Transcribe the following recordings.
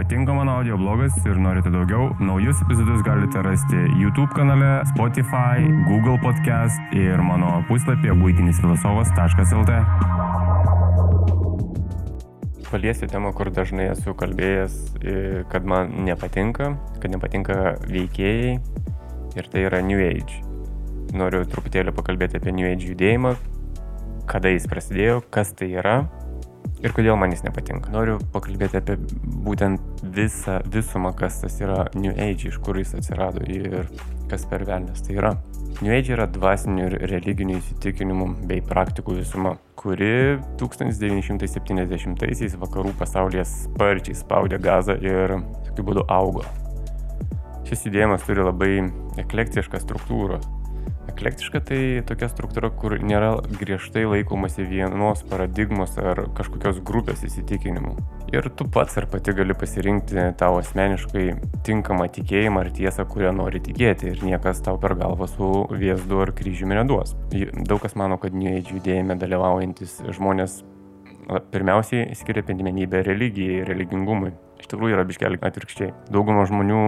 Patinka mano audio blogas ir norite daugiau, naujus epizodus galite rasti YouTube kanale, Spotify, Google podcast ir mano puslapyje būtinisfilosofas.lt. Paliesiu temą, kur dažnai esu kalbėjęs, kad man nepatinka, kad nepatinka veikėjai ir tai yra New Age. Noriu truputėlį pakalbėti apie New Age judėjimą, kada jis prasidėjo, kas tai yra ir kodėl man jis nepatinka. Noriu pakalbėti apie būtent visą visumą, kas tas yra New Age, iš kur jis atsirado ir kas per velnės tai yra. New Age yra dvasinių ir religinių įsitikinimų bei praktikų visuma, kuri 1970-aisiais vakarų pasaulyje sparčiai spaudė gazą ir tokiu būdu augo. Šis judėjimas turi labai eklektišką struktūrą, Eklektiška tai tokia struktūra, kur nėra griežtai laikomasi vienos paradigmos ar kažkokios grupės įsitikinimų. Ir tu pats ar pati gali pasirinkti tavo asmeniškai tinkamą tikėjimą ar tiesą, kurią nori tikėti ir niekas tau per galvą su viesdu ar kryžiumi neduos. Daug kas mano, kad New Age judėjime dalyvaujantis žmonės pirmiausiai skiria pirmenybę religijai, religingumui. Iš tikrųjų yra biškelį atvirkščiai. Dauguma žmonių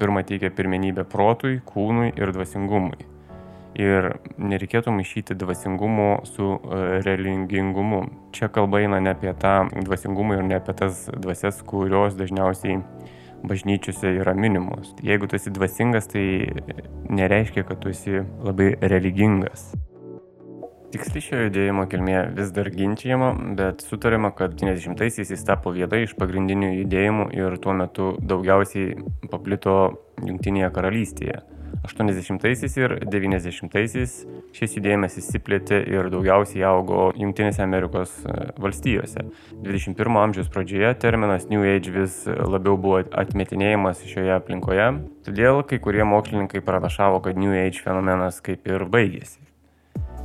pirmą teikia pirmenybę protui, kūnui ir dvasingumui ir nereikėtų maišyti dvasingumo su e, religingumu. Čia kalba eina ne apie tą dvasingumą ir ne apie tas dvasias, kurios dažniausiai bažnyčiose yra minimos. Jeigu tu esi dvasingas, tai nereiškia, kad tu esi labai religingas. Tiksli šio judėjimo kilmė vis dar ginčiama, bet sutarima, kad 90-aisiais jis tapo viena iš pagrindinių judėjimų ir tuo metu daugiausiai paplito Junktinėje karalystėje. 80-aisiais ir 90-aisiais šis judėjimas įsiplėtė ir daugiausiai augo Junktinėse Amerikos e, valstijose. 21 amžiaus pradžioje terminas New Age vis labiau buvo atmetinėjimas šioje aplinkoje, todėl kai kurie mokslininkai pranašavo, kad New Age fenomenas kaip ir baigėsi.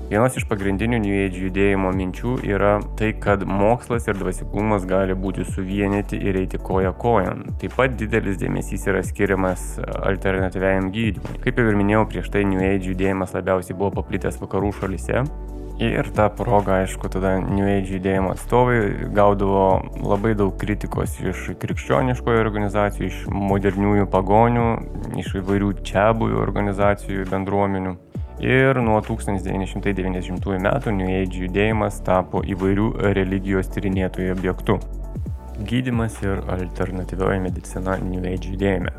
Vienas iš pagrindinių New Age judėjimo minčių yra tai, kad mokslas ir dvasingumas gali būti suvienyti ir eiti koja kojon. Taip pat didelis dėmesys yra skiriamas alternatyviajam gydymui. Kaip jau ir minėjau, prieš tai New Age judėjimas labiausiai buvo paplitęs vakarų šalyse. Ir tą progą, aišku, tada New Age judėjimo atstovai gaudavo labai daug kritikos iš krikščioniškojo organizacijų, iš moderniųjų pagonių, iš įvairių čia buvų organizacijų, bendruomenių. Ir nuo 1990 metų New Age judėjimas tapo įvairių religijos tyrinėtojų objektu. Gydimas ir alternatyvioji medicina New Age judėjime.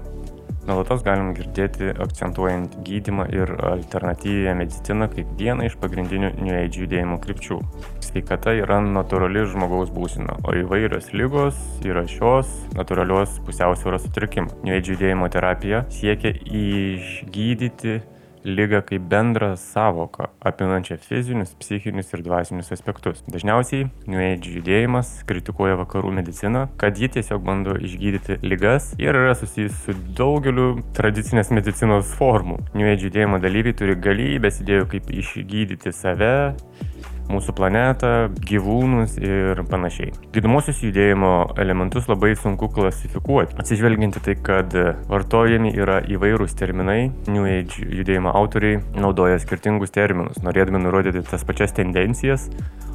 Nuolatos galim girdėti akcentuojant gydimą ir alternatyvę mediciną kaip vieną iš pagrindinių New Age judėjimo krypčių. Sveikata yra natūrali žmogaus būsena, o įvairios lygos yra šios natūralios pusiausvėros sutrikimo. New Age judėjimo terapija siekia išgydyti ligą kaip bendrą savoką, apimant fizinius, psichinius ir dvasinius aspektus. Dažniausiai New Age judėjimas kritikuoja vakarų mediciną, kad ji tiesiog bando išgydyti ligas ir yra susijęs su daugeliu tradicinės medicinos formų. New Age judėjimo dalyviai turi galybės idėjų, kaip išgydyti save, mūsų planetą, gyvūnus ir panašiai. Gydomosios judėjimo elementus labai sunku klasifikuoti, atsižvelgiant į tai, kad vartojami yra įvairūs terminai, New Age judėjimo autoriai naudoja skirtingus terminus, norėdami nurodyti tas pačias tendencijas,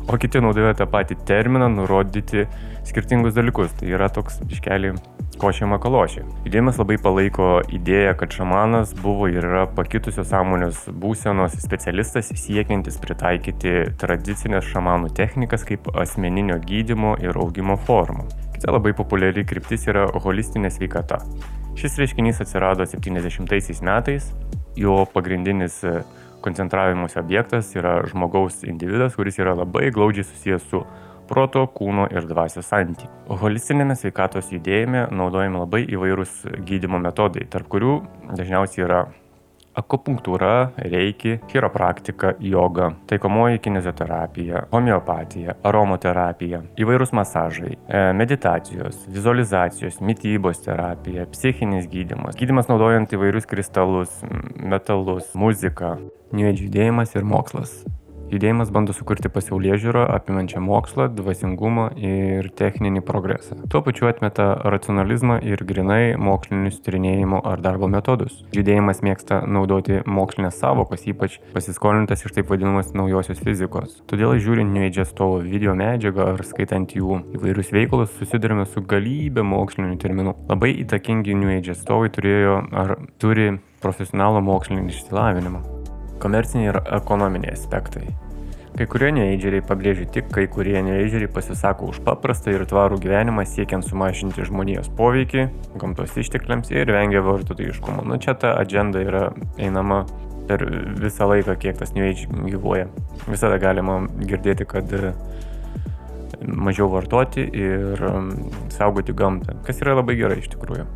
o kiti naudoja tą patį terminą nurodyti skirtingus dalykus. Tai yra toks iškeli košė makalošė. Judėjimas labai palaiko idėją, kad šamanas buvo ir yra pakitusios sąmonės būsenos specialistas siekiantis pritaikyti tradicinės šamanų technikas kaip asmeninio gydimo ir augimo formą. Kita labai populiari kryptis yra holistinė sveikata. Šis reiškinys atsirado 70 metais, jo pagrindinis koncentravimuose objektas yra žmogaus individas, kuris yra labai glaudžiai susijęs su proto, kūno ir dvasios santykiu. Holistinėme sveikatos judėjime naudojami labai įvairūs gydimo metodai, tarp kurių dažniausiai yra akupunktūra, reiki, chiropraktika, joga, taikomoji kinezioterapija, homeopatija, aromoterapija, įvairūs masažai, e, meditacijos, vizualizacijos, mytybos terapija, psichinis gydimas, gydimas naudojant įvairius kristalus, metalus, muziką, judėjimas ir mokslas. Judėjimas bando sukurti pasaulyje žiūrą apimančią mokslą, dvasingumą ir techninį progresą. Tuo pačiu atmeta racionalizmą ir grinai mokslinius tyrinėjimo ar darbo metodus. Judėjimas mėgsta naudoti mokslinės savokos, ypač pasiskolintas iš taip vadinamos naujosios fizikos. Todėl žiūrint New Age atstovo video medžiagą ar skaitant jų įvairius veikalus, susidurime su galybė mokslinių terminų. Labai įtakingi New Age atstovai turėjo ar turi profesionalų mokslinį išsilavinimą. Komerciniai ir ekonominiai aspektai. Kai kurie neįdžiariai pabrėžia tik, kai kurie neįdžiariai pasisako už paprastą ir tvarų gyvenimą siekiant sumažinti žmonijos poveikį gamtos ištekliams ir vengia vartotojiškumo. Nu čia ta agenda yra einama per visą laiką, kiek tas neįdžiai gyvuoja. Visada galima girdėti, kad e, mažiau vartoti ir saugoti gamtą, kas yra labai gerai iš tikrųjų.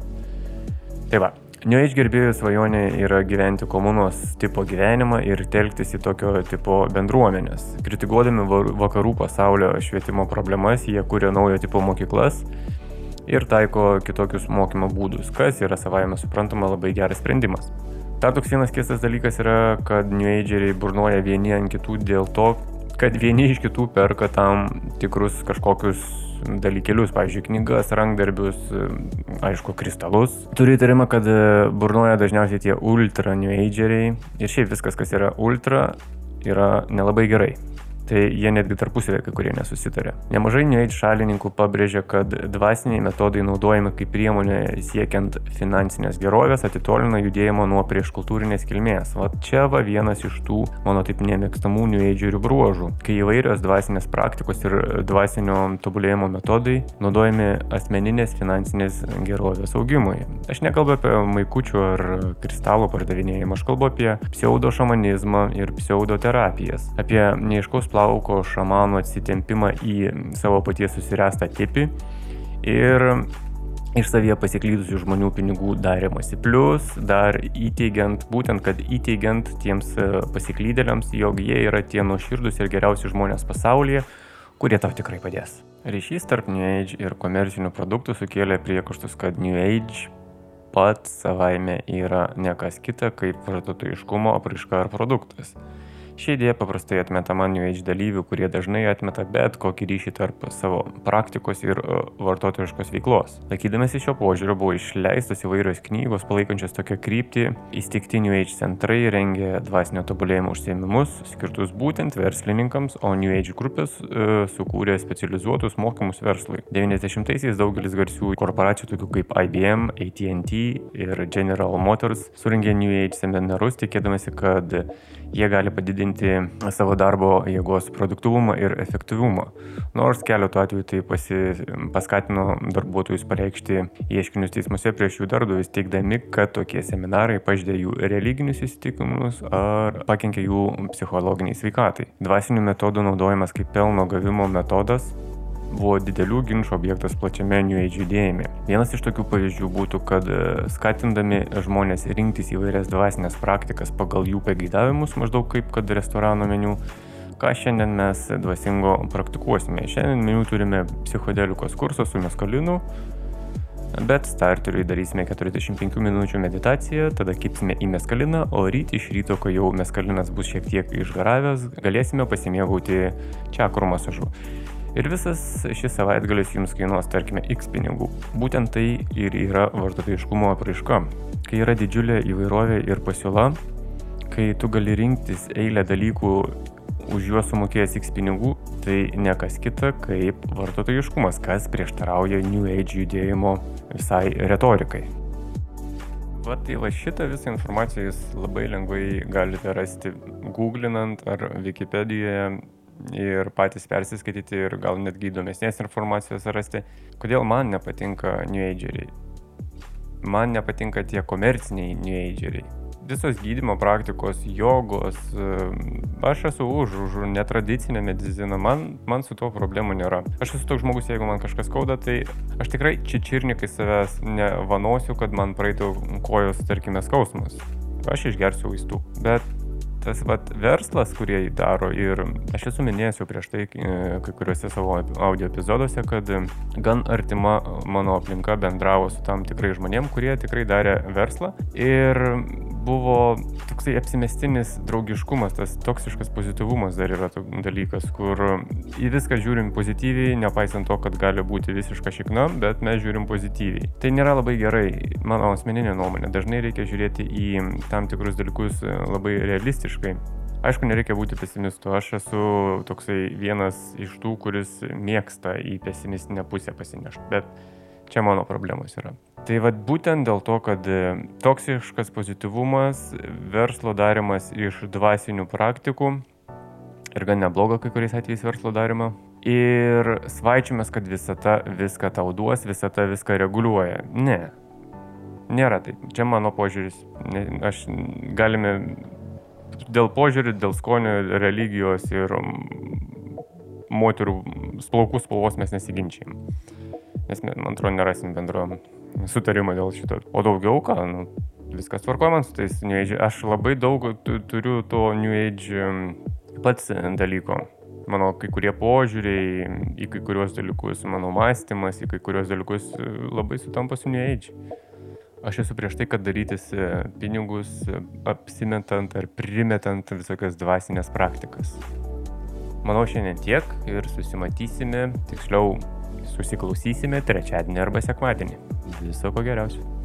Tai va, New Age gerbėjų svajonė yra gyventi komunos tipo gyvenimą ir telktis į tokio tipo bendruomenės. Kritikuodami vakarų pasaulio švietimo problemas, jie kūrė naujo tipo mokyklas ir taiko kitokius mokymo būdus, kas yra savaime suprantama labai geras sprendimas. Dar toks vienas keistas dalykas yra, kad New Ageriai burnoja vieni ant kitų dėl to, kad vieni iš kitų perka tam tikrus kažkokius dalykėlius, pavyzdžiui, knygas, rankdarbius, aišku, kristalus. Turiu įtarimą, kad e, burnoja dažniausiai tie ultra new ageriai ir šiaip viskas, kas yra ultra, yra nelabai gerai tai jie netgi tarpusavėje kai kurie nesusitarė. Nemažai Age šalininkų pabrėžia, kad dvasiniai metodai naudojami kaip priemonė siekiant finansinės gerovės atitolina judėjimo nuo prieškultūrinės kilmės. O čia va vienas iš tų mano taip nemėgstamų New Age'erių bruožų, kai įvairios dvasinės praktikos ir dvasinio tobulėjimo metodai naudojami asmeninės finansinės gerovės augimui. Aš nekalbu apie maikučių ar kristalų pardavinėjimą, aš kalbu apie pseudo šamanizmą ir pseudoterapijas, apie neiškaus plano plauko šamanų atsitempimą į savo paties susirestą tipį ir iš savyje pasiklydusių žmonių pinigų darimasi. Plus dar įteigiant, būtent kad įteigiant tiems e, pasiklydėliams, jog jie yra tie nuoširdus ir geriausi žmonės pasaulyje, kurie tau tikrai padės. Ryšys tarp New Age ir komercinių produktų sukėlė priekaštus, kad New Age pats savaime yra nekas kita kaip vartotojiškumo apraiška ar produktas. Ši idėja paprastai atmetama New Age dalyvių, kurie dažnai atmeta bet kokį ryšį tarp savo praktikos ir e, vartotojiškos veiklos. Laikydamasi šio požiūrio buvo išleistos įvairios knygos palaikančios tokią kryptį, įsteigti New Age centrai rengė dvasinio tobulėjimo užsiemimus skirtus būtent verslininkams, o New Age grupės e, sukūrė specializuotus mokymus verslui. 90-aisiais daugelis garsių korporacijų tokių kaip IBM, AT&T ir General Motors suringė New Age seminarus, tikėdamasi, kad jie gali padidinti savo darbo jėgos produktivumą ir efektyvumą. Nors keletų atveju tai pasi, paskatino darbuotojus pareikšti ieškinius teismuose prieš jų darbdavius, teikdami, kad tokie seminarai pažydė jų religinius įsitikinimus ar pakenkė jų psichologiniai sveikatai. Dvasinių metodų naudojimas kaip pelno gavimo metodas buvo didelių ginčių objektas plačiame New Age judėjime. Vienas iš tokių pavyzdžių būtų, kad e, skatindami žmonės rinktis įvairias dvasinės praktikas pagal jų pageidavimus, maždaug kaip kad restorano meniu, ką šiandien mes dvasingo praktikuosime. Šiandien meniu turime psichodelikos kursą su meskalinu, Bet starteriui darysime 45 minučių meditaciją, tada kipsime į meskaliną, o ryt iš ryto, kai jau meskalinas bus šiek tiek išgaravęs, galėsime pasimėgauti čakrų masažu ir visas šis savaitgalis jums kainuos, tarkime, x pinigų. Būtent tai ir yra vartotojiškumo apraiška. Kai yra didžiulė įvairovė ir pasiūla, kai tu gali rinktis eilę dalykų už juos sumokėjęs x pinigų, tai ne kas kita kaip vartotojiškumas, kas prieštarauja New Age judėjimo visai retorikai. Va, tai va šitą visą informaciją jūs labai lengvai galite rasti googlinant ar Wikipedijoje ir patys persiskaityti ir gal netgi įdomesnės informacijos rasti. Kodėl man nepatinka New Ageriai? Man nepatinka tie komerciniai New Ageriai. Visos gydymo praktikos, jogos, aš esu už, už netradicinę mediciną, man, man su tuo problemų nėra. Aš esu toks žmogus, jeigu man kažkas skauda, tai aš tikrai čičirnikai savęs nevanosiu, kad man praeitų kojos, tarkime, skausmas. Aš išgersiu vaistų. Bet tas vat, verslas, kurie jį daro ir aš esu minėjęs jau prieš tai e, kai kuriuose savo audio epizoduose, kad gan artima mano aplinka bendravo su tam tikrai žmonėm, kurie tikrai darė verslą. Ir buvo toksai apsimestinis draugiškumas, tas toksiškas pozityvumas dar yra dalykas, kur į viską žiūrim pozityviai, nepaisant to, kad gali būti visiška šikna, bet mes žiūrim pozityviai. Tai nėra labai gerai, mano asmeninė nuomonė. Dažnai reikia žiūrėti į tam tikrus dalykus labai realistiškai. Aišku, nereikia būti pesimistu. Aš esu toksai vienas iš tų, kuris mėgsta į pesimistinę pusę pasinešti. Bet čia mano problemos yra. Tai vad būtent dėl to, kad e, toksiškas pozityvumas, verslo darimas iš dvasinių praktikų ir gan neblogo kai kuriais atvejais verslo darimo. Ir svaičiamės, kad visata viską tau duos, visata viską reguliuoja. Ne. Nėra taip. Čia mano požiūris. Aš galime dėl požiūrį, dėl skonio, religijos ir moterų plaukų spalvos mes nesiginčiam. Nes, man atrodo, nerasim bendro sutarimo dėl šito. O daugiau ką, nu, viskas tvarkoja man su tais New Age. Aš labai daug turiu to New Age pats dalyko. Mano kai kurie požiūriai į kai kuriuos dalykus, mano mąstymas į kai kuriuos dalykus labai sutampa su New Age. Aš esu prieš tai, kad darytis pinigus apsimetant ar primetant visokias dvasinės praktikas. Manau šiandien tiek ir susimatysime, tiksliau susiklausysime trečiadienį arba sekmadienį. Viso ko geriausio.